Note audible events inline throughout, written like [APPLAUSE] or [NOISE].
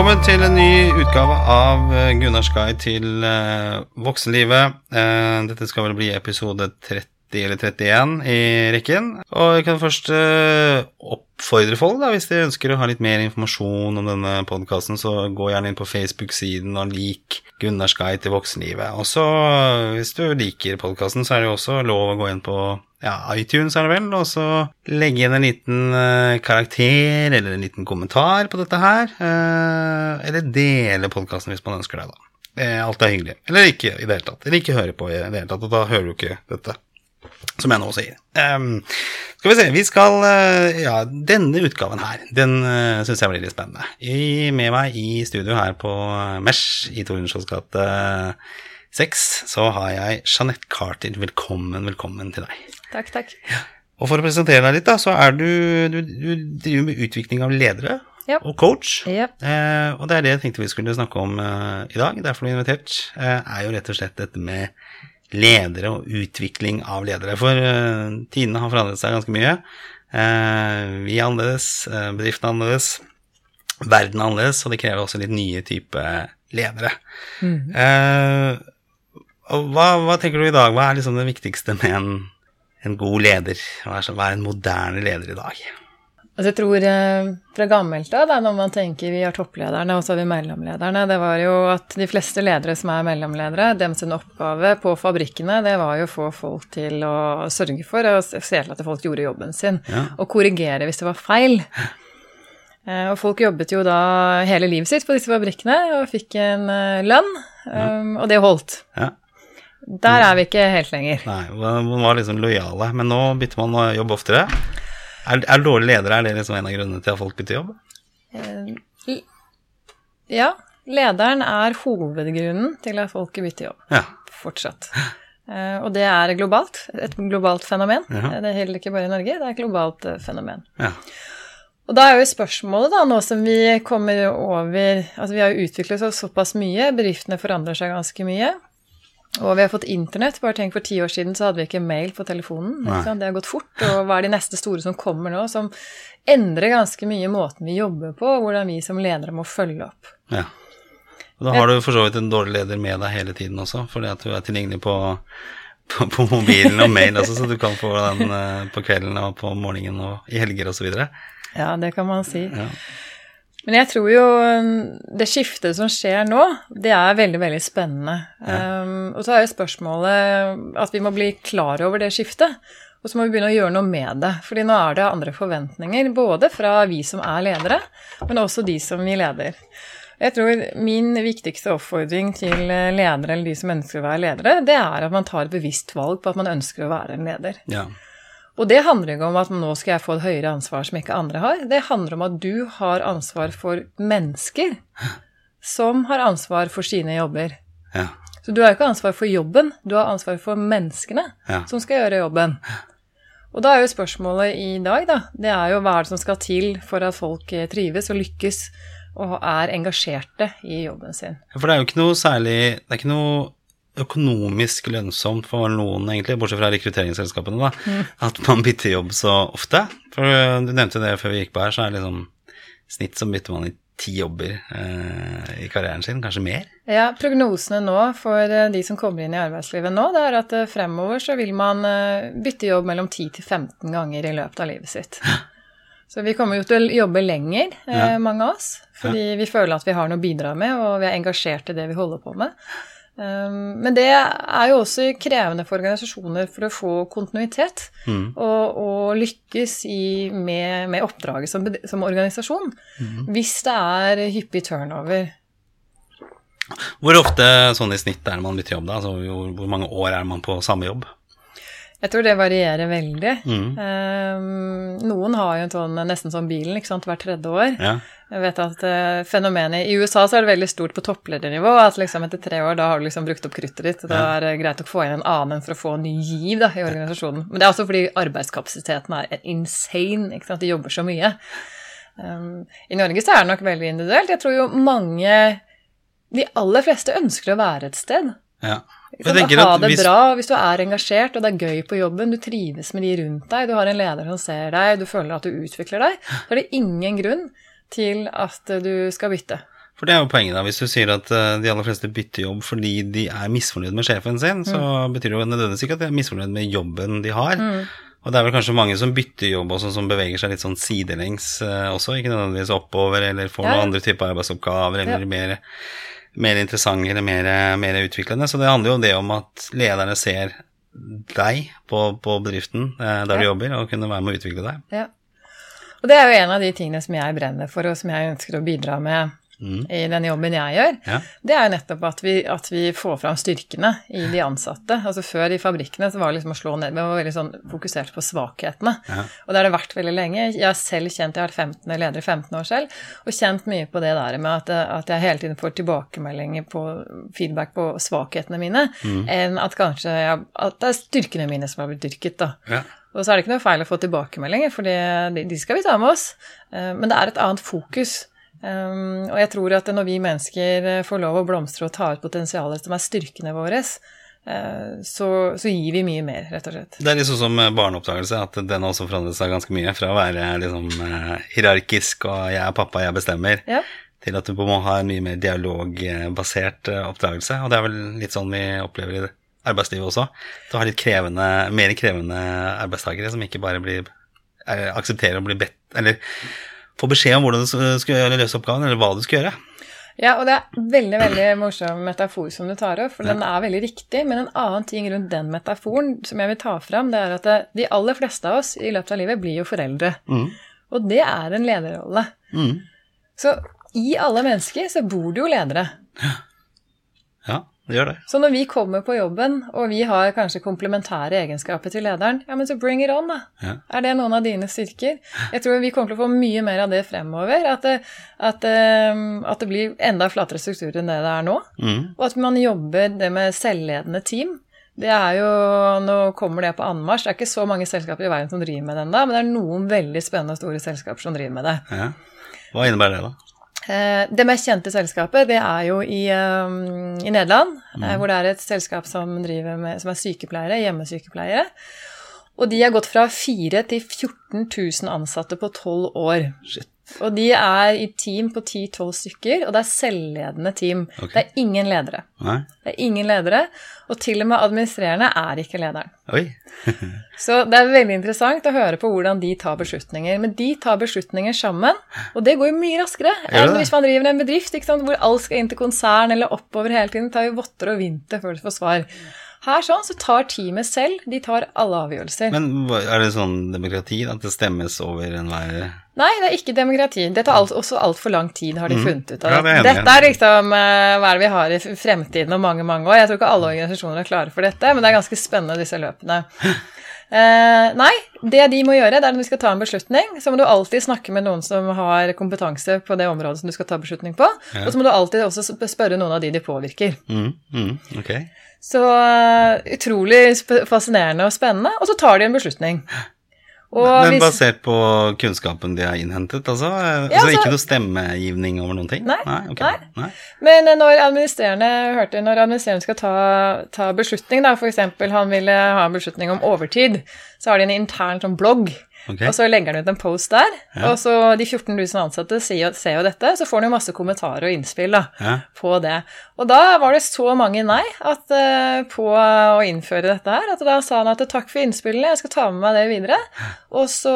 Velkommen til en ny utgave av eh, Gunnars guide til eh, voksenlivet. Eh, dette skal vel bli episode 30 eller 31 i rekken. Og jeg kan først oppfordre folk, da, hvis de ønsker å ha litt mer informasjon om denne podkasten, så gå gjerne inn på Facebook-siden og lik Gunnars guide til voksenlivet. Og så, hvis du liker podkasten, så er det jo også lov å gå inn på ja, iTunes er det vel, og så legge inn en liten eh, karakter eller en liten kommentar på dette her. eh, eller dele podkasten hvis man ønsker det, da. Eh, alt er hyggelig. Eller ikke i det hele tatt. Eller ikke høre på i det hele tatt, og da hører du ikke dette. Som jeg nå sier. Um, skal vi se, vi skal uh, Ja, denne utgaven her, den uh, syns jeg blir litt spennende. I, med meg i studio her på eh, Mesh i Tordenskiolds gate 6, så har jeg Jeanette Carter. Velkommen, velkommen til deg. Takk, takk. Og for å presentere deg litt, da, så er du Du, du driver med utvikling av ledere Yep. og coach. Ja. Eh, og det er det jeg tenkte vi skulle snakke om eh, i dag. Derfor ble vi invitert. Eh, er jo rett og slett dette med ledere og utvikling av ledere. For uh, tidene har forandret seg ganske mye. Uh, vi er annerledes, uh, bedriften er annerledes, verden er annerledes, og det krever også litt nye type ledere. Og hva, hva tenker du i dag? Hva er liksom det viktigste med en, en god leder? Hva er, så- hva er en moderne leder i dag? Altså jeg tror eh, fra gammelt av, når man tenker vi har topplederne og så har vi mellomlederne, det var jo at de fleste ledere som er mellomledere, sin oppgave på fabrikkene, det var jo å få folk til å sørge for og se til at folk gjorde jobben sin, Ja. og korrigere hvis det var feil. Eh, Og folk jobbet jo da hele livet sitt på disse fabrikkene og fikk en eh, lønn, um, og det holdt. Ja. Der er vi ikke helt lenger. Nei, man var liksom lojale, men nå bytter man å jobbe oftere. Er, er dårlige ledere er det liksom en av grunnene til at folk bytter jobb? Uh, Ja, lederen er hovedgrunnen til at folk bytter jobb, Ja. fortsatt. Uh, Og det er globalt, et globalt fenomen. Uh -huh. Det er heller ikke bare i Norge, det er et globalt eh, fenomen. ja. Og da er jo spørsmålet, da, nå som vi kommer over Altså vi har jo utviklet oss såpass mye, bedriftene forandrer seg ganske mye. Og vi har fått internett. Bare tenk for ti år siden så hadde vi ikke mail på telefonen. Det har gått fort. Og hva er de neste store som kommer nå, som endrer ganske mye måten vi jobber på, og hvordan vi som ledere må følge opp. ja. Og da har du for så vidt en dårlig leder med deg hele tiden også, fordi at du er tilgjengelig på, på, på mobilen og mail også, så du kan få den eh, på kvelden og på morgenen og i helger osv. Ja, det kan man si. Ja. Men jeg tror jo um, det skiftet som skjer nå, det er veldig, veldig spennende. Um, og så er jo spørsmålet at vi må bli klar over det skiftet. Og så må vi begynne å gjøre noe med det. Fordi nå er det andre forventninger, både fra vi som er ledere, men også de som vi leder. Jeg tror min viktigste oppfordring til eh, ledere eller de som ønsker å være ledere, det er at man tar et bevisst valg på at man ønsker å være en leder. ja. Og det handler ikke om at nå skal jeg få et høyere ansvar som ikke andre har. Det handler om at du har ansvar for mennesker som har ansvar for sine jobber. Ja. Så du har ikke ansvar for jobben, du har ansvar for menneskene Ja. som skal gjøre jobben. Og da er jo spørsmålet i dag, da, det er jo hva er det som skal til for at folk eh, trives og lykkes og er engasjerte i jobben sin. For det er jo ikke noe særlig Det er ikke noe økonomisk lønnsomt for noen, egentlig, bortsett fra rekrutteringsselskapene, da, at man bytter jobb så ofte. For øh, du nevnte det før vi gikk på her, så er det liksom snitt så bytter man i ti jobber eh, i karrieren sin, kanskje mer. Ja, prognosene nå for eh, de som kommer inn i arbeidslivet nå, det er at eh, fremover så vil man eh, bytte jobb mellom 10 til 15 ganger i løpet av livet sitt. Så vi kommer jo til å jobbe lenger, eh, mange av oss, fordi vi føler at vi har noe å bidra med, og vi er engasjert i det vi holder på med. Um, Men det er jo også krevende for organisasjoner for å få kontinuitet Mm. og, og lykkes i, med, med oppdraget som, som organisasjon. Hvis det er hyppig turnover. Hvor ofte sånn i snitt er det man bytter jobb, da? Altså, hvor, hvor mange år er man på samme jobb? Jeg tror det varierer veldig. Mm. Um, noen har jo en sånn, nesten som bilen, ikke sant, hvert tredje år. Ja. Jeg vet at uh, fenomenet I USA så er det veldig stort på toppledernivå. At liksom etter tre år da har du liksom brukt opp kruttet ditt. Da Da er det greit å få inn en annen for å få ny giv da, i organisasjonen. Men det er også fordi arbeidskapasiteten er insane. ikke sant, De jobber så mye. Um, I Norge så er det nok veldig individuelt. Jeg tror jo mange De aller fleste ønsker å være et sted. ja. Ha det hvis- bra hvis du er engasjert og det er gøy på jobben, du trives med de rundt deg, du har en leder som ser deg, du føler at du utvikler deg, så er det ingen grunn til at du skal bytte. For det er jo poenget, da. Hvis du sier at eh, de aller fleste bytter jobb fordi de er misfornøyd med sjefen sin, så betyr det jo nødvendigvis ikke at de er misfornøyd med jobben de har. Og det er vel kanskje mange som bytter jobb også, som beveger seg litt sånn sidelengs eh, også, ikke nødvendigvis oppover, eller får ja. noen andre typer arbeidsoppgaver, eller Ja. mer, mer interessant eller mer, mer utviklende. Så det handler jo om det om at lederne ser deg på, på bedriften eh, der du jobber, og kunne være med å utvikle deg. Ja. Og det er jo en av de tingene som jeg brenner for, og som jeg ønsker å bidra med Mm. i den jobben jeg gjør. Ja. Det er jo nettopp at vi, at vi får fram styrkene i de ansatte. Altså Før i fabrikkene så var det liksom å slå ned, vi var veldig sånn fokusert på svakhetene. Ja. Og det har det vært veldig lenge. Jeg har selv kjent, jeg har vært 15, leder i 15 år selv, og kjent mye på det der med at, at jeg hele tiden får tilbakemeldinger på feedback på svakhetene mine, enn at kanskje jeg, at det er styrkene mine som har blitt dyrket. da. Ja. Og så er det ikke noe feil å få tilbakemeldinger, for de, de skal vi ta med oss. Eh, Men det er et annet fokus. Um, og jeg tror at når vi mennesker eh, får lov å blomstre og ta ut potensialet som er styrkene våre, eh, så, så gir vi mye mer, rett og slett. Det er liksom som eh, barneoppdragelse, at den også forandret seg ganske mye. Fra å være liksom eh, hierarkisk og 'jeg er pappa, jeg bestemmer', Ja. til at du må ha en mye mer dialogbasert oppdragelse. Og det er vel litt sånn vi opplever i arbeidslivet også. Du har litt krevende, mer krevende arbeidstakere som ikke bare blir, er, aksepterer å bli bedt Eller får beskjed om hvordan du gjøre- løse oppgaven, eller hva du skal gjøre. Ja, og det er veldig veldig morsom metafor som du tar opp, for den er veldig riktig. Men en annen ting rundt den metaforen som jeg vil ta fram, det er at de aller fleste av oss i løpet av livet blir jo foreldre. Og det er en lederrolle. Mm. Så i alle mennesker så bor det jo ledere. Ja, det. Så når vi kommer på jobben, og vi har kanskje komplementære egenskaper til lederen, ja, men så bring it on, da. Ja. Er det noen av dine styrker? [LAUGHS] Jeg tror vi kommer til å få mye mer av det fremover. At det, at, eh, at det blir enda flatere strukturer enn det det er nå. Mm. Og at man jobber det med selvledende team. Det er jo, Nå kommer det på anmarsj. Det er ikke så mange selskaper i verden som driver med det ennå, men det er noen veldig spennende og store selskaper som driver med det. Ja. Hva innebærer det, da? Eh, Det mest kjente selskapet det er jo i, eh, i Nederland, Mm. eh, hvor det er et selskap som, med, som er sykepleiere, hjemmesykepleiere. Og de har gått fra 4 til 14 000 ansatte på 12 år. Shit. Og de er i team på 10-12 stykker, og det er selvledende team. Okay. Det er ingen ledere. Nei? Det er ingen ledere, og til og med administrerende er ikke lederen. Oi. [LAUGHS] Så det er veldig interessant å høre på hvordan de tar beslutninger. Men de tar beslutninger sammen, og det går jo mye raskere enn hvis man driver en bedrift sant, hvor alt skal inn til konsern eller oppover hele tiden. Det tar jo votter og vinter før du får svar. Her sånn så tar teamet selv, de tar alle avgjørelser. Men er det sånn demokrati, at det stemmes over enhver Nei, det er ikke demokrati. Det tar alt, også altfor lang tid, har de funnet ut av. Mm. Ja, det er dette er liksom eh, hva er det vi har i fremtiden om mange, mange år. Jeg tror ikke alle organisasjoner er klare for dette, men det er ganske spennende, disse løpene. [LAUGHS] Eh, nei, det de må gjøre, det er når du skal ta en beslutning, så må du alltid snakke med noen som har kompetanse på det området som du skal ta beslutning på, og så må du alltid også spørre noen av de de påvirker. mm, mm, okay. Så eh, utrolig fascinerende og spennende, og så tar de en beslutning. [GASPS] Men hvis- basert på kunnskapen de har innhentet, altså? Eh, Ja, altså altså- ikke noe stemmegivning over noen ting? Nei, nei. nei. Men eh, når administrerende hørte, når administrerende skal ta, ta beslutning, da, f.eks. han ville ha en beslutning om overtid, så har de en intern sånn blogg, Ok. og så legger han ut en post der. Og så de 14 000 ansatte ser jo, ser jo dette, så får han jo masse kommentarer og innspill da, Ja. på det. Og da var det så mange nei at, uh, på å innføre dette her, at da sa han at takk for innspillene, jeg skal ta med meg det videre, og så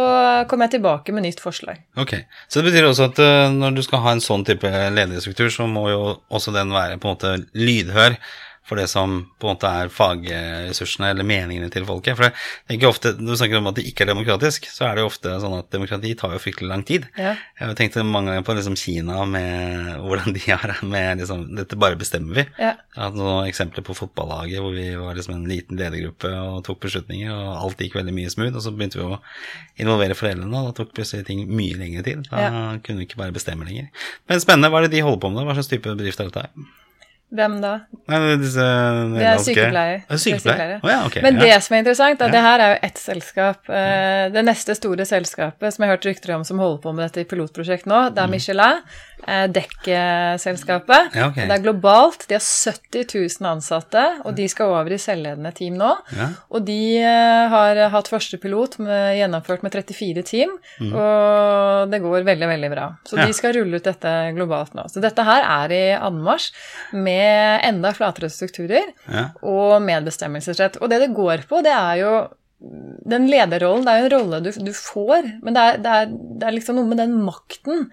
kommer jeg tilbake med nytt forslag. Ok, Så det betyr også at uh, når du skal ha en sånn type ledighetsstruktur, så må jo også den være på en måte lydhør for det som på en måte er fagressursene eller meningene til folket. For det er ikke ofte, Når du snakker om at det ikke er demokratisk, så er det jo ofte sånn at demokrati tar jo fryktelig lang tid. Ja. Jeg har tenkt mange ganger på liksom Kina med hvordan de har med liksom Dette bare bestemmer vi. Ja. Jeg hatt noen eksempler på fotballaget hvor vi var liksom en liten ledergruppe og tok beslutninger, og alt gikk veldig mye smooth. Og så begynte vi å involvere foreldrene, og da tok plutselig ting mye lengre tid. Da Ja. kunne vi ikke bare bestemme lenger. Men spennende. Hva er det de holder på med? Hva slags type bedrift er dette? her? Hvem da? Nei, disse Det er sykepleier. Det er sykepleier. Oh, ja, okay, Men ja. det som er interessant, er Ja. det her er jo ett selskap. Eh, Det neste store selskapet som jeg har hørt rykter om som holder på med dette i pilotprosjekt nå, det er Michelin. eh, Dekkselskapet. Mm. Ja, okay. Det er globalt. De har 70 000 ansatte, og de skal over i selvledende team nå. Og de eh, har hatt første pilot med, gjennomført med 34 team, og det går veldig, veldig bra. Så Mm. De skal rulle ut dette globalt nå. Så dette her er i anmarsj med enda flatere strukturer Ja. og medbestemmelsesrett. Og det det går på, det er jo den lederrollen. Det er jo en rolle du, du får, men det er, det, er, det er liksom noe med den makten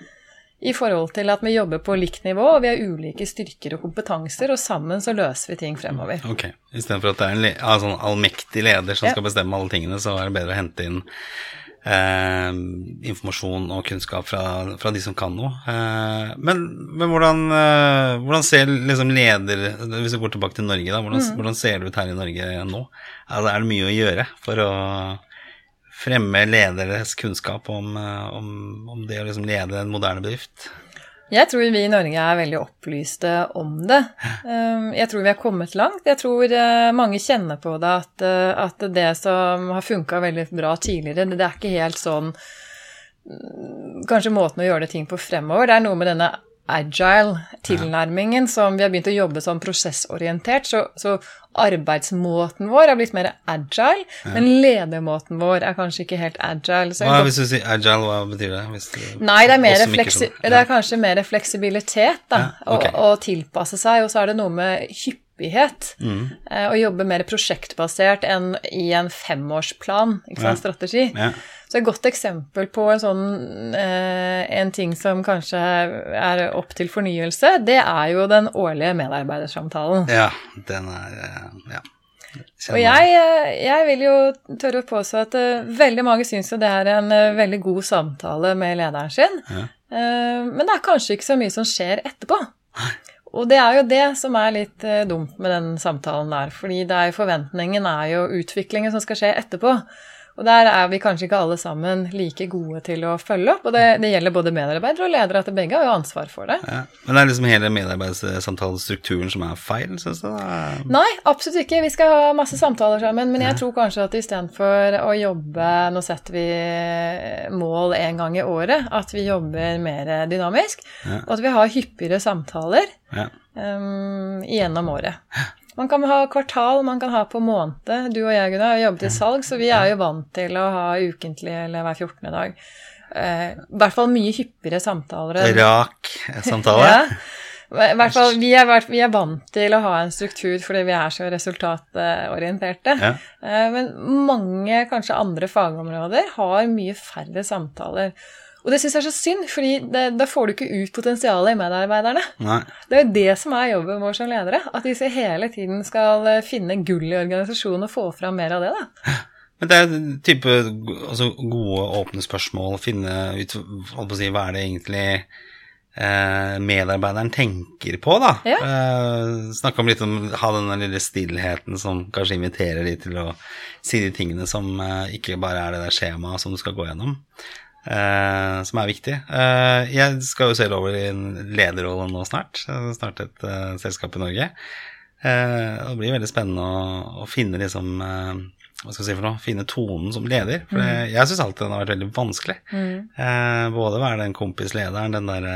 i forhold til at vi jobber på likt nivå, og vi har ulike styrker og kompetanser, og sammen så løser vi ting fremover. Ok. Istedenfor at det er en le sånn allmektig leder som Ja. skal bestemme alle tingene, så er det bedre å hente inn eh, informasjon og kunnskap fra, fra de som kan noe. Eh, men men hvordan, eh, hvordan ser liksom leder Hvis vi går tilbake til Norge, da, hvordan, Mm. hvordan ser det ut her i Norge nå? Altså, er det mye å gjøre for å fremme lederes kunnskap om, eh, om, om det å liksom lede en moderne bedrift? Jeg tror vi i Norge er veldig opplyste om det. Um, Jeg tror vi har kommet langt. Jeg tror eh, mange kjenner på det at, eh, at det som har funka veldig bra tidligere, det er ikke helt sånn mm, Kanskje måten å gjøre det ting på fremover. Det er noe med denne agile tilnærmingen som vi har begynt å jobbe som prosessorientert. Så, så arbeidsmåten vår er blitt mer agile, men ledermåten vår er kanskje ikke helt agile. Så Hva, jeg hvis du sier agile, hva betyr det? Du, Nei, det er, som fleksi skjønner. det er kanskje mer fleksibilitet, da. Ja, okay. å, å tilpasse seg. Og så er det noe med hyppighet. Mm. eh, Å jobbe mer prosjektbasert enn i en femårsplan, ikke sant, strategi. Ja. Så et godt eksempel på en sånn eh, en ting som kanskje er opp til fornyelse, det er jo den årlige medarbeidersamtalen. Ja, den er eh, Ja. Og jeg, eh, jeg vil jo tørre å påstå at veldig mange syns jo det er en veldig god samtale med lederen sin, Ja. Men det er kanskje ikke så mye som skjer etterpå. Og det er jo det som er litt dumt med den samtalen der, fordi det er forventningen er jo utviklingen som skal skje etterpå. Og der er vi kanskje ikke alle sammen like gode til å følge opp, og det, det gjelder både medarbeidere og ledere, at begge har jo ansvar for det. Ja. Men det er liksom hele medarbeidssamtalestrukturen som er feil, syns du? Nei, absolutt ikke. Vi skal ha masse samtaler sammen. Men jeg tror kanskje at istedenfor å jobbe Nå setter vi mål én gang i året. At vi jobber mer dynamisk. Ja. Og at vi har hyppigere samtaler Ja. um, gjennom året. Man kan ha kvartal, man kan ha på måned. Du og jeg, Gunnar, har jobbet i salg, så vi er jo vant til å ha ukentlig eller hver 14. dag. Eh, I hvert fall mye hyppigere samtaler. Rak samtale? ja. Fall, vi er, vi er vant til å ha en struktur fordi vi er så resultatorienterte. Ja. Eh, Men mange, kanskje andre fagområder, har mye færre samtaler. Og det syns jeg er så synd, fordi det, da får du ikke ut potensialet i medarbeiderne. Nei. Det er jo det som er jobben vår som ledere. At vi hele tiden skal eh, finne gull i organisasjonen og få fram mer av det. da. Men det er type altså, gode, åpne spørsmål, finne ut si, hva er det egentlig eh, medarbeideren tenker på, da. Ja. Eh, Snakke om litt om ha den lille stillheten som kanskje inviterer de til å si de tingene som eh, ikke bare er det der skjemaet som du skal gå gjennom. Eh, som er viktig. Eh, jeg skal jo selv over i en lederrolle nå snart. Jeg startet et eh, selskap i Norge. Eh, det blir veldig spennende å, å finne liksom hva skal jeg si for noe, finne tonen som leder. For det, jeg syns alltid den har vært veldig vanskelig. Eh, både være den kompislederen, den derre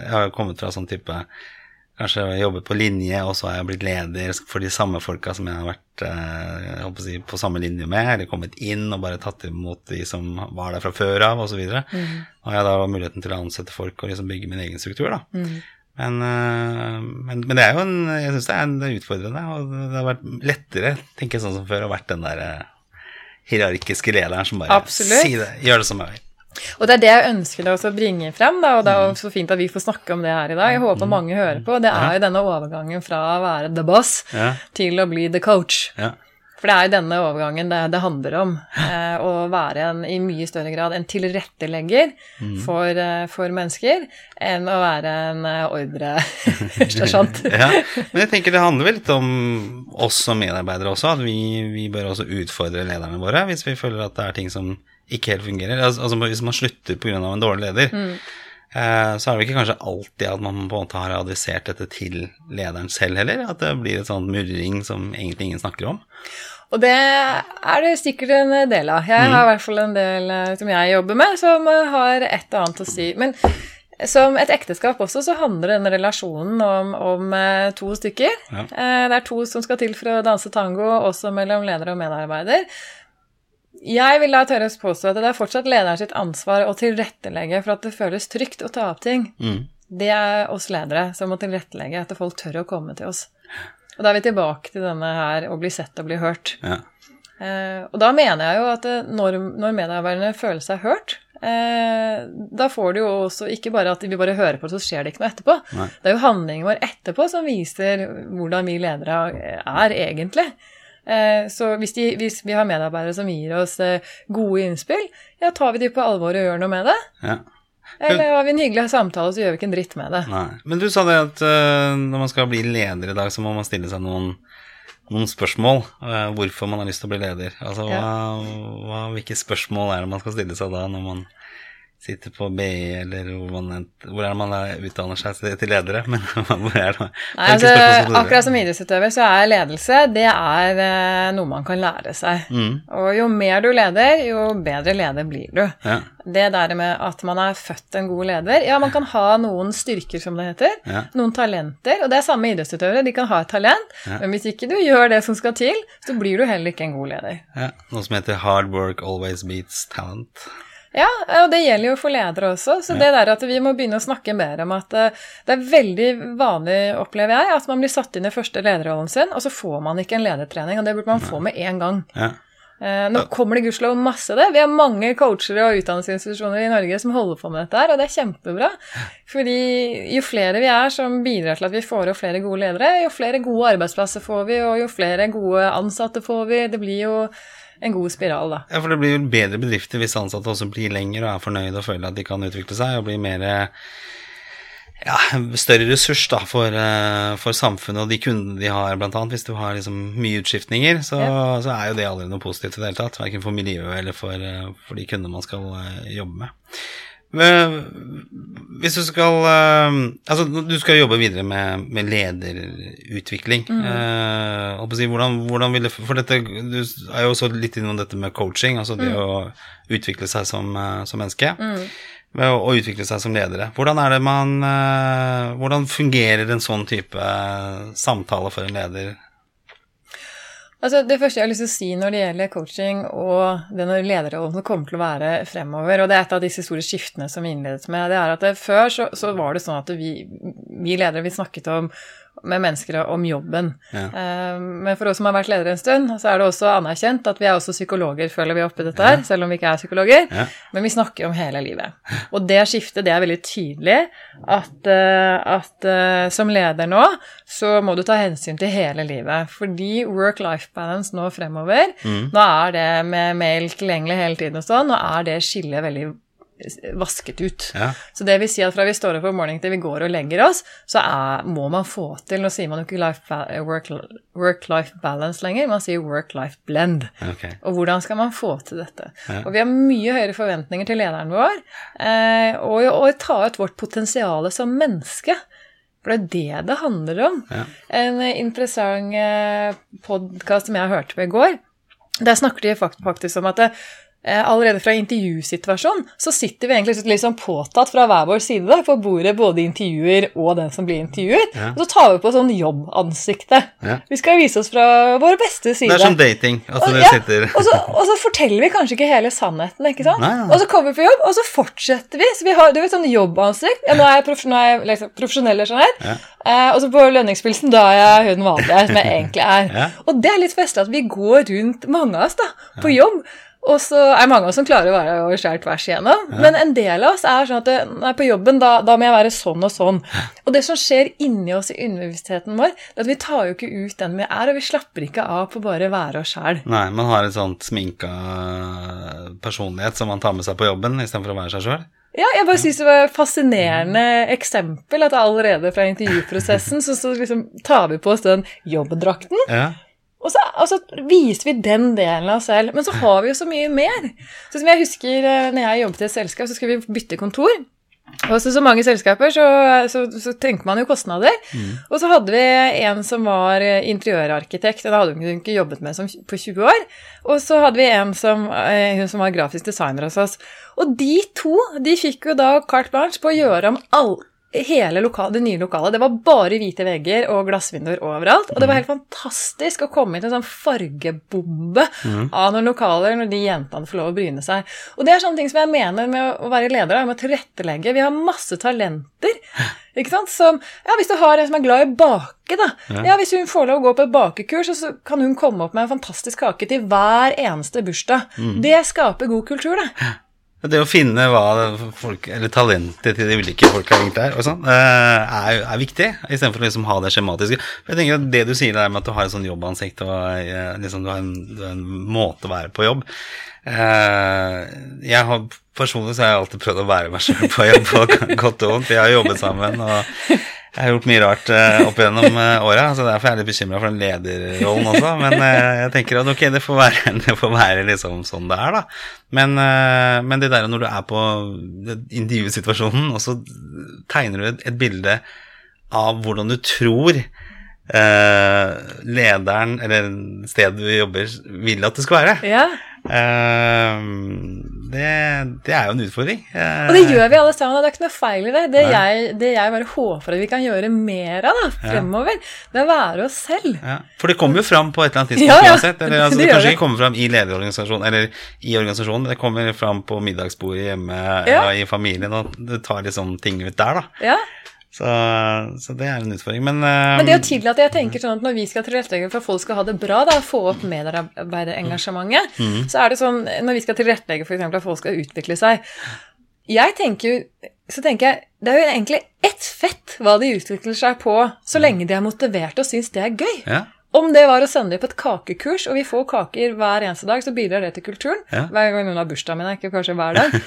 Jeg har jo kommet fra sånn type Kanskje jobbet på linje, og så har jeg blitt leder for de samme folka som jeg har vært eh, jeg si, på samme linje med, eller kommet inn og bare tatt imot de som var der fra før av, osv. Mm. Og har jeg da muligheten til å ansette folk og liksom bygge min egen struktur, da. Men, eh, men, men det er jo en Jeg syns det det er utfordrende, og det har vært lettere, tenker jeg sånn som før, å vært den der eh, hierarkiske lederen som bare Absolutt. det, gjør det som jeg vil. Og det er det jeg ønsker å bringe frem, da, og det er jo så fint at vi får snakke om det her i dag. Jeg håper mange hører på. Det er jo denne overgangen fra å være the boss Ja. til å bli the coach. Ja. For det er jo denne overgangen det, det handler om. Eh, å være en, i mye større grad en tilrettelegger for, eh, for mennesker enn å være en eh, ordresersjant. [LAUGHS] ja, men jeg tenker det handler vel litt om oss som medarbeidere også, at vi, vi bør også utfordre lederne våre hvis vi føler at det er ting som ikke helt fungerer. Altså, altså Hvis man slutter pga. en dårlig leder, Eh, så er det ikke kanskje alltid at man på en måte har adressert dette til lederen selv heller. At det blir et sånt murring som egentlig ingen snakker om. Og det er det sikkert en del av. Jeg har i hvert fall en del eh, som jeg jobber med, som har et og annet å si. Men som et ekteskap også, så handler denne relasjonen om, om eh, to stykker. Ja. Det er to som skal til for å danse tango, også mellom leder og medarbeider. Jeg vil da tørre å påstå at det er fortsatt lederen sitt ansvar å tilrettelegge for at det føles trygt å ta opp ting. Mm. Det er oss ledere som må tilrettelegge at folk tør å komme til oss. Og da er vi tilbake til denne her å bli sett og bli hørt. Ja. Eh, og da mener jeg jo at når, når medarbeiderne føler seg hørt, eh, da får du jo også ikke bare at vi bare hører på, så skjer det ikke noe etterpå. Nei. Det er jo handlingen vår etterpå som viser hvordan vi ledere er egentlig. Eh, så hvis, de, hvis vi har medarbeidere som gir oss eh, gode innspill, ja, tar vi de på alvor og gjør noe med det. Ja. Eller har vi en hyggelig samtale, så gjør vi ikke en dritt med det. Nei. Men du sa det at eh, når man skal bli leder i dag, så må man stille seg noen, noen spørsmål. hvorfor man har lyst til å bli leder. Altså, hva, hva, hvilke spørsmål er det man skal stille seg da, når man sitter på BI, eller hvor, man, hvor er det man er- utdanner seg til- ledere? [LAUGHS] Men hvor er det? Nei, altså, akkurat som idrettsutøver så er ledelse det er eh, noe man kan lære seg. Mm. Og jo mer du leder, jo bedre leder blir du. Ja, Det der med at man er født en god leder Ja, man kan ha noen styrker, som det heter. Ja. Noen talenter. Og det er samme idrettsutøvere. De kan ha et talent, Ja. men hvis ikke du gjør det som skal til, så blir du heller ikke en god leder. ja. Noe som heter hard work always beats talent. Ja, og det gjelder jo for ledere også. Så det der at vi må begynne å snakke mer om at eh, det er veldig vanlig, opplever jeg, at man blir satt inn i første lederrollen sin, og så får man ikke en ledertrening, og det burde man få med en gang. Ja. Eh, Nå kommer det gudskjelov masse det. Vi har mange coachere og utdanningsinstitusjoner i Norge som holder på med dette her, og det er kjempebra. Fordi jo flere vi er som bidrar til at vi får opp flere gode ledere, jo flere gode arbeidsplasser får vi, og jo flere gode ansatte får vi. Det blir jo en god spiral, da. Ja, for det blir jo bedre bedrifter hvis ansatte også blir lenger og er fornøyde og føler at de kan utvikle seg og bli mer ja, større ressurs da, for, eh, for samfunnet og de kundene de har, blant annet. Hvis du har liksom mye utskiftninger, så, så er jo det aldri noe positivt i det hele tatt. Verken for miljøet eller for, eh, for de kundene man skal eh, jobbe med. Men, hvis du skal eh, Altså, du skal jobbe videre med, med lederutvikling. Eh, på å si, hvordan, hvordan vil det For dette, du er jo også litt innom dette med coaching, altså det å utvikle seg som, eh, som menneske. Mm. Og, å utvikle seg som ledere. Hvordan er det man eh, Hvordan fungerer en sånn type eh, samtale for en leder? Altså, det første jeg har lyst til å si når det gjelder coaching og den lederrollen som kommer til å være fremover, og det er et av disse store skiftene som vi innledet med, det er at det, før så, så var det sånn at vi, vi ledere vi snakket om med mennesker om jobben. Ja. Eh, Men for oss som har vært ledere en stund, så er det også anerkjent at vi er også psykologer, føler vi oppi dette her, selv om vi ikke er psykologer. Ja. Men vi snakker om hele livet. Og det skiftet, det er veldig tydelig at, eh, at eh, som leder nå, så må du ta hensyn til hele livet. Fordi work-life balance nå fremover, nå er det med mail tilgjengelig hele tiden og sånn, nå er det skillet veldig vasket ut. Ja. Så det vil si at fra vi står opp om morgenen til vi går og legger oss, så er, må man få til Nå sier man jo ikke life work- work-life balance lenger, man sier work-life blend. Okay. Og hvordan skal man få til dette? Og vi har mye høyere forventninger til lederen vår, eh, og å ta ut vårt potensial som menneske. For det er det det handler om. Ja. En eh, interessant eh, podkast som jeg hørte på i går, der snakker de faktisk om at eh, allerede fra intervjusituasjonen så sitter vi egentlig sånn påtatt fra hver vår side da, på bordet, både intervjuer og den som blir intervjuet. Ja. Og så tar vi på sånn jobbansikte. Ja. Vi skal vise oss fra vår beste side. Det er som dating. Altså, Og- ja, sitter og, så, og så forteller vi kanskje ikke hele sannheten, ikke sant? Nei. Og så kommer vi på jobb, og så fortsetter vi. Så vi har du vet, sånn jobbansikt. Ja, nå er jeg, prof, nå er jeg liksom, profesjonell, jeg. Ja. Eh, og så på lønningspilsen, da er jeg hun vanlige, som jeg egentlig er. Og det er litt festlig at vi går rundt, mange av oss, da, på jobb. Og så er det mange av oss som klarer å være oss selv tvers igjennom. Men en del av oss er sånn at det, er på jobben, da, da må jeg være sånn og sånn. Og det som skjer inni oss i underbevisstheten vår, det er at vi tar jo ikke ut den vi er, og vi slapper ikke av på bare å være oss sjæl. Nei, man har et sånt sminka personlighet som man tar med seg på jobben istedenfor å være seg sjøl. Ja, jeg bare synes det var et fascinerende eksempel at allerede fra intervjuprosessen så, så liksom tar vi på oss den jobbdrakten, Ja. Og så, og så viser vi den delen av oss selv. Men så har vi jo så mye mer. Så som jeg husker eh, når jeg jobbet i et selskap, så skulle vi bytte kontor. Og så, så mange selskaper, så, så, så tenker man jo kostnader. Og så hadde vi en som var eh, interiørarkitekt, og det hadde hun ikke jobbet med som, på 20 år. Og så hadde vi en som, eh, hun som var grafisk designer hos oss. Og de to de fikk jo da carte blanche på å gjøre om all, hele lokal, det nye lokalet. Det var bare hvite vegger og glassvinduer overalt. Og det var helt fantastisk å komme inn til en sånn fargebombe av noen lokaler når de jentene får lov å bryne seg. Og det er sånne ting som jeg mener med å være leder, med å tilrettelegge. Vi har masse talenter. [LAUGHS] Ikke sant? Som, ja, hvis du har en som er glad i å bake, da. Ja. Hvis hun får lov å gå på et bakekurs, så kan hun komme opp med en fantastisk kake til hver eneste bursdag. Det skaper god kultur, det. Det å finne hva folk, eller talentet til de ulike folka er, og sånn, eh, er, er viktig, istedenfor å liksom ha det skjematiske. For jeg tenker at Det du sier der med at du har et sånn jobbansikt og eh, liksom, du, har en, en måte å være på jobb eh, jeg har Personlig så har jeg alltid prøvd å være meg sjøl på jobb, på [LAUGHS] godt og vondt. Vi har jobbet sammen. og jeg har gjort mye rart uh, opp gjennom uh, åra, så derfor er jeg litt bekymra for den lederrollen også. Men uh, jeg tenker at ok, det får være, [LAUGHS] det får være liksom sånn det er, da. Men, uh, men det der når du er på intervjusituasjonen, og så tegner du et, et bilde av hvordan du tror lederen eller stedet du jobber, vil at det skal være. Ja. Det, det, er jo en utfordring. Og det gjør vi alle sammen, det er ikke noe feil i det. Det jeg, det jeg, bare håper at vi kan gjøre mer av da, fremover, det er å være oss selv. Ja. For det kommer jo fram på et eller annet tidspunkt Ja, ja. uansett. Eller, [LAUGHS] altså, Det det, kanskje ikke kommer fram i lederorganisasjonen eller i organisasjonen, det kommer fram på middagsbordet hjemme Ja. i familien, og det tar liksom ting ut der, da. Så, så det er en utfordring. Men, uh, Men det å tillate, jeg tenker sånn at når vi skal tilrettelegge for at folk skal ha det bra, da, få opp medarbeiderengasjementet, så er det sånn når vi skal tilrettelegge eksempel at folk skal utvikle seg Jeg tenker så tenker jeg, Det er jo egentlig ett fett hva de utvikler seg på, så lenge de er motiverte og syns det er gøy. ja. Om det var å sende dem på et kakekurs, og vi får kaker hver eneste dag, så bidrar det til kulturen. Ja. Hver gang noen har bursdag, min, ikke kanskje hver dag. [LAUGHS]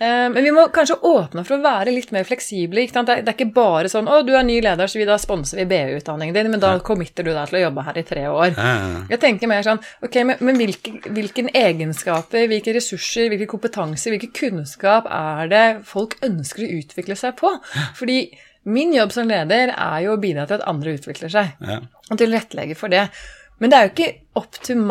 Eh, men vi må kanskje åpne for å være litt mer fleksible. Det, er, det er ikke bare sånn 'Å, du er ny leder, så vi da sponser vi BU-utdanningen din', men da committer du deg til å jobbe her i tre år. Ja. Jeg tenker mer sånn Ok, men, men hvilke, hvilke egenskaper, hvilke ressurser, hvilke kompetanser, hvilke kunnskap er det folk ønsker å utvikle seg på? Fordi min jobb som leder er jo å bidra til at andre utvikler seg, Ja. og tilrettelegge for det. Men det er jo ikke opp til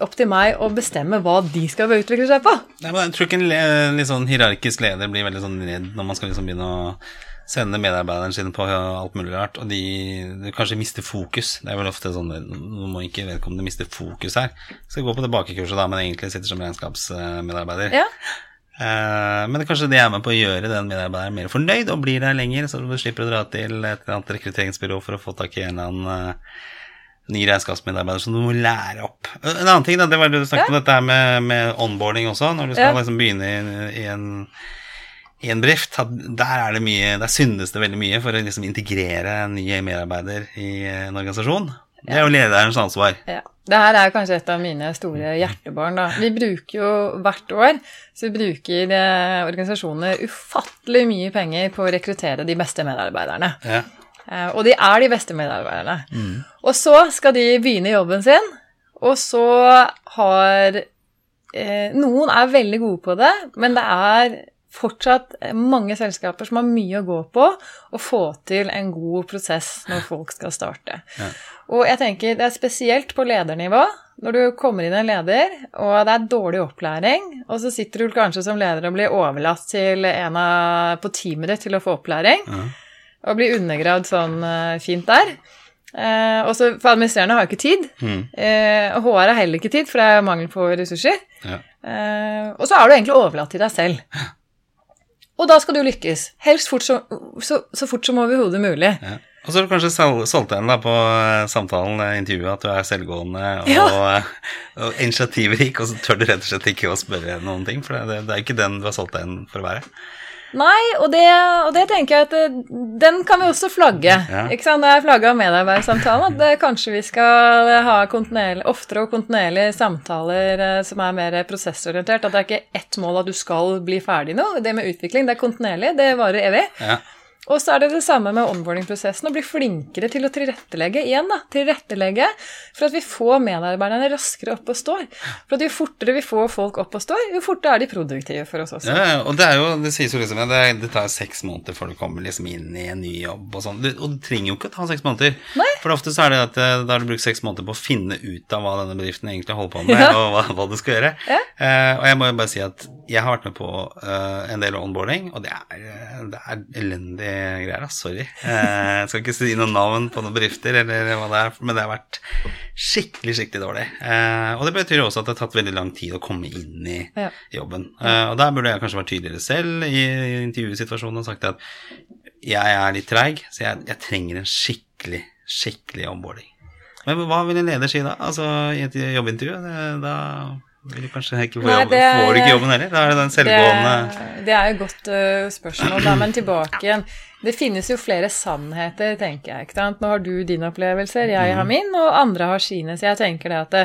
opp til meg å bestemme hva de skal utvikle seg på. Nei, men jeg tror ikke en litt sånn hierarkisk leder blir veldig sånn redd når man skal liksom begynne å sende medarbeideren sin på alt mulig rart, og de, de kanskje mister fokus. Det er vel ofte sånn Nå må ikke vedkommende miste fokus her. Skal gå på det bakekurset, da, men egentlig sitter som regnskapsmedarbeider. Ja. Eh, men det kanskje det er med på å gjøre den medarbeideren mer fornøyd og blir der lenger, så du slipper å dra til et eller annet rekrutteringsbyrå for å få tak i en eller annen eh, ny regnskapsmedarbeider som du må lære opp. En annen ting, da, det var det du snakket om dette her med, med onboarding også, når du skal Ja. liksom begynne i, i en i en bedrift, der er det mye, der syndes det veldig mye for å liksom integrere en ny medarbeider i en organisasjon. Det er jo lederens ansvar. Ja. Det her er kanskje et av mine store hjertebarn. Da. Vi bruker jo hvert år så bruker eh, organisasjoner ufattelig mye penger på å rekruttere de beste medarbeiderne. Ja. Eh, og de er de beste medarbeiderne. Og så skal de begynne jobben sin, og så har eh, Noen er veldig gode på det, men det er fortsatt mange selskaper som har mye å gå på å få til en god prosess når folk skal starte. Og jeg tenker det er spesielt på ledernivå. Når du kommer inn en leder, og det er dårlig opplæring, og så sitter du kanskje som leder og blir overlatt til en av, på teamet ditt til å få opplæring, og blir undergravd sånn eh, fint der. Eh, og så For administrerende har jo ikke tid. Mm. Eh, og HR har heller ikke tid, for det er mangel på ressurser. Ja. Eh, og så er du egentlig overlatt til deg selv. Og da skal du lykkes. Helst fort så, så, så fort som overhodet mulig. Ja. Og så har du kanskje solgt deg da på eh, samtalen, eh, intervjuet, at du er selvgående og, Ja. [LAUGHS] og initiativrik, og så tør du rett og slett ikke å spørre noen ting, for det, det er ikke den du har solgt deg inn for å være. Nei, og det, og det tenker jeg at den kan vi også flagge. Ja. Ikke sant? Det er flagga medarbeidersamtalen at det, kanskje vi skal ha kontinuerlig, oftere og kontinuerlig samtaler eh, som er mer prosessorientert. At det er ikke ett mål at du skal bli ferdig nå. Det med utvikling, det er kontinuerlig, det varer evig. Ja. Og så er det det samme med onboarding-prosessen, å bli flinkere til å tilrettelegge igjen. da, tilrettelegge For at vi får medarbeiderne raskere opp og står. For at jo fortere vi får folk opp og står, jo fortere er de produktive for oss også. Ja, og det er jo, det sies jo liksom det, det tar seks måneder før du kommer liksom inn i en ny jobb og sånn. Og det trenger jo ikke å ta seks måneder. Nei. For ofte så er det at eh, da har du brukt seks måneder på å finne ut av hva denne bedriften egentlig holder på med, ja. og hva, hva, du skal gjøre. Ja. Uh, og jeg må jo bare si at jeg har vært med på uh, en del onboarding, og det er, det er elendige greier. Sorry. Uh, jeg skal ikke si noen navn på noen bedrifter, eller hva det er, men det har vært skikkelig, skikkelig dårlig. og det betyr også at det har tatt veldig lang tid å komme inn i jobben. og der burde jeg kanskje vært tydeligere selv i intervjusituasjonen og sagt at jeg er litt treig, så jeg, jeg trenger en skikkelig, skikkelig omboarding. Men hva vil en leder si da? Altså i et jobbintervju? Da vil du kanskje ikke få, jobb, det, får du ikke jobben heller? Da er det den selvgående Det, det er jo et godt uh, spørsmål, da, men tilbake igjen. Det finnes jo flere sannheter, tenker jeg. ikke sant? Nå har du dine opplevelser, jeg har mm. min, og andre har sine. Så jeg tenker det at det,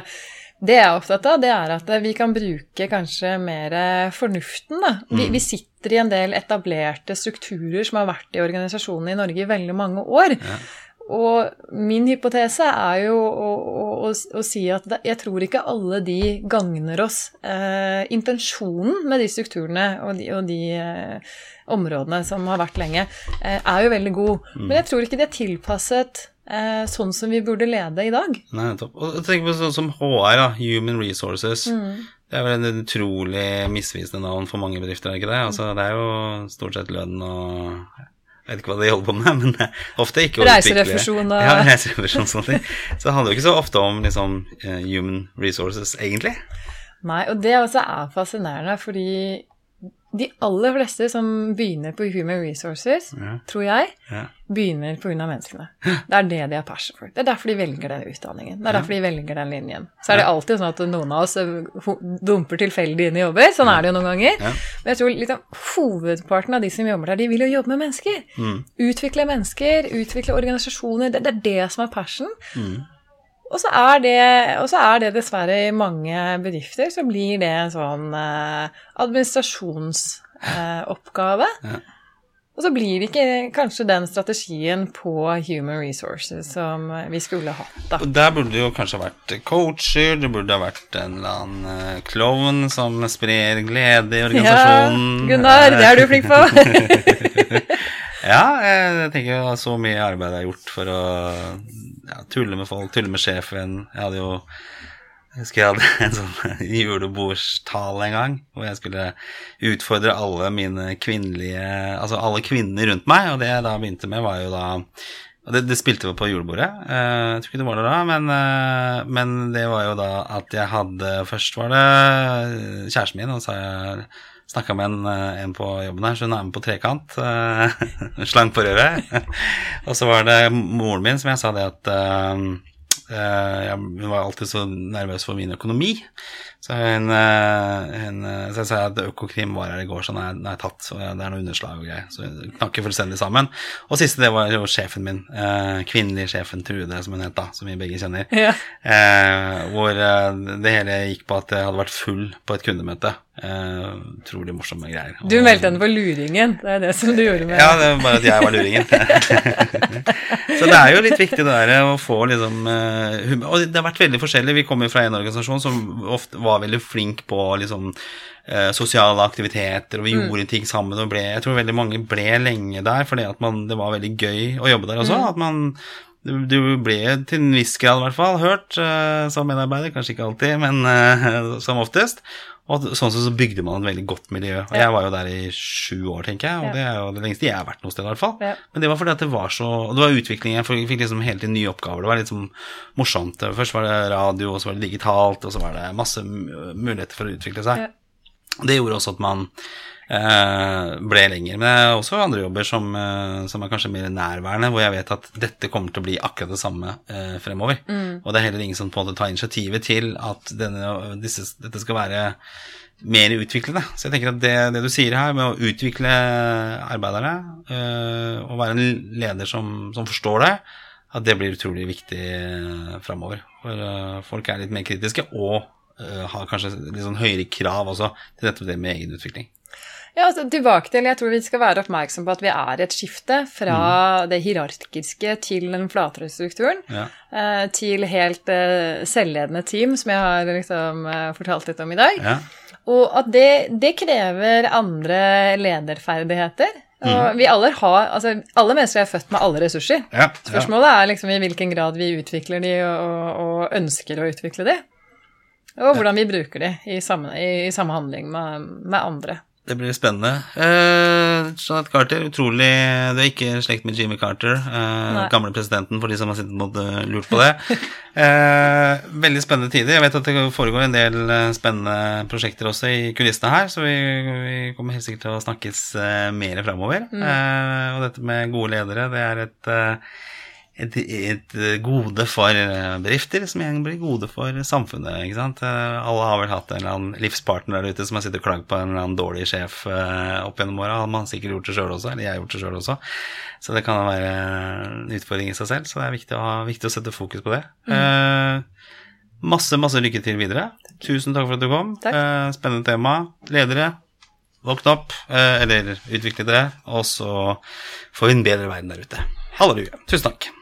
det jeg er opptatt av, det er at vi kan bruke kanskje mer fornuften. Da. Vi, mm. vi, sitter i en del etablerte strukturer som har vært i organisasjonene i Norge i veldig mange år. Ja. Og min hypotese er jo å, å, å, å si at det, jeg tror ikke alle de gagner oss. Eh, intensjonen med de strukturene og de, og de eh, områdene som har vært lenge, eh, er jo veldig god. Mm. Men jeg tror ikke de er tilpasset eh, sånn som vi burde lede i dag. Nei, topp. Og tenk på sånn som HR, da, Human Resources. Mm. Det er vel en utrolig misvisende navn for mange bedrifter, er det ikke det? Altså, det er jo stort sett lønn og jeg vet ikke hva de holder på med, [LAUGHS] men eh, ofte ikke å Reiserefusjon og Ja, reiserefusjon sånne ting. Så det handler jo ikke så ofte om liksom, uh, human resources, egentlig. Nei, og det også er fascinerende, fordi de aller fleste som begynner på Human Resources, ja. tror jeg, ja. begynner pga. menneskene. Det er det de er passion for. Det er derfor de velger den utdanningen. Det er derfor de velger den linjen. Så er det alltid sånn at noen av oss eh, dumper tilfeldig inn i jobber. Sånn er det jo noen ganger. Men jeg tror liksom, hovedparten av de som jobber der, de vil jo jobbe med mennesker. Mm. Utvikle mennesker, utvikle organisasjoner. Det, det, er det som er passion. Mm. Og så, det, og så, er det, dessverre i mange bedrifter så blir det en sånn eh, administrasjonsoppgave. Eh, ja. Og så blir det ikke kanskje den strategien på human resources som vi skulle hatt. da. Der burde det jo kanskje vært coacher, det burde ha vært en eller annen eh, klovn som sprer glede i organisasjonen. Ja, Gunnar, det er du flink på. [LAUGHS] ja, jeg tenker jo så mye arbeid er gjort for å ja, tulle med folk, tulle med sjefen. Jeg hadde jo jeg husker jeg hadde [LAUGHS] en sånn julebordstale en gang hvor jeg skulle utfordre alle mine kvinnelige Altså alle kvinner rundt meg, og det jeg da begynte med, var jo da og det, det spilte vi på julebordet. Eh, jeg tror ikke det var det da, men, eh, men, det var jo da at jeg hadde Først var det kjæresten min, og så sa jeg snakka med en, eh, en, på jobben her, så hun er med på trekant. [LAUGHS] Slang på røret. og så var det moren min som jeg sa det at Uh, hun var alltid så nervøs for min økonomi. Så hun, uh, hun uh, så jeg sa at Økokrim var her i går, så nå er jeg tatt. Så det er noe underslag og greier. Så hun knakker fullstendig sammen. Og siste, det var jo sjefen min. kvinnelig sjefen Trude, som hun het da, som vi begge kjenner. Ja. hvor det hele gikk på at jeg hadde vært full på et kundemøte. Utrolig morsomme greier. Du meldte henne på luringen, det er det som du gjorde med Ja, det var bare at jeg var luringen. [LAUGHS] så det er jo litt viktig det der å få liksom Og det har vært veldig forskjellig. Vi kommer fra en organisasjon som ofte var veldig flink på liksom uh, sosiale aktiviteter, og vi mm. gjorde ting sammen og ble Jeg tror veldig mange ble lenge der fordi at man, det var veldig gøy å jobbe der også. Mm. At man du ble til en viss grad i hvert fall hørt uh, som medarbeider, kanskje ikke alltid, men uh, [LAUGHS] som oftest. Og sånn sett så bygde man et veldig godt miljø. Og ja. jeg var jo der i sju år, tenker jeg, og ja. det er jo det lengste jeg har vært noe sted, i hvert fall. Ja. Men det var fordi at det var så det var utvikling, jeg fikk liksom hele tiden nye oppgaver. Det var litt sånn morsomt. Først var det radio, og så var det digitalt, og så var det masse muligheter for å utvikle seg. Det gjorde også at man Eh, ble lenger. Men det er også andre jobber som, eh, som, er kanskje mer nærværende, hvor jeg vet at dette kommer til å bli akkurat det samme eh, fremover. Mm. Og det er heller ingen som på en måte tar initiativet til at denne, disse, dette skal være mer utviklende. Så jeg tenker at det, det, du sier her, med å utvikle arbeiderne, og være en leder som, som forstår det, at det blir utrolig viktig framover. For folk er litt mer kritiske, og har kanskje litt sånn høyere krav også til dette med egenutvikling. Ja, altså tilbake til, Jeg tror vi skal være oppmerksom på at vi er i et skifte fra mm. det hierarkiske til den flatere strukturen. Ja. Eh, til helt eh, selvledende team, som jeg har liksom eh, fortalt litt om i dag. Ja. Og at det, det, krever andre lederferdigheter. Og mm. vi alle har, altså Alle mennesker er født med alle ressurser. Ja, Spørsmålet er liksom i hvilken grad vi utvikler de og, og ønsker å utvikle de. Og hvordan vi bruker de i, sammen, i samhandling med, med andre. Det blir spennende. Eh, Jeanette Carter, utrolig Du er ikke slekt med Jimmy Carter, eh, gamle presidenten, for de som har sittet og lurt på det. eh, veldig spennende tider. Jeg vet at det foregår en del eh, spennende prosjekter også i kulissene her, så vi, vi kommer helt sikkert til å snakkes eh, mer framover. Mm. Eh, og dette med gode ledere, det er et et, et, gode for eh, bedrifter, som igjen blir gode for samfunnet. ikke sant? Eh, alle har vel hatt en eller annen livspartner der ute som har sittet og klagd på en eller annen dårlig sjef eh, opp gjennom åra. Man har sikkert gjort det sjøl også, eller jeg har gjort det sjøl også. Så det kan være en utfordring i seg selv, så det er viktig å, ha, viktig å sette fokus på det. Mm. Masse, masse lykke til videre. Tusen takk for at du kom. Eh, spennende tema. Ledere, våkne opp, eh, eller utvikle dere, og så får vi en bedre verden der ute. Halleluja. Tusen takk.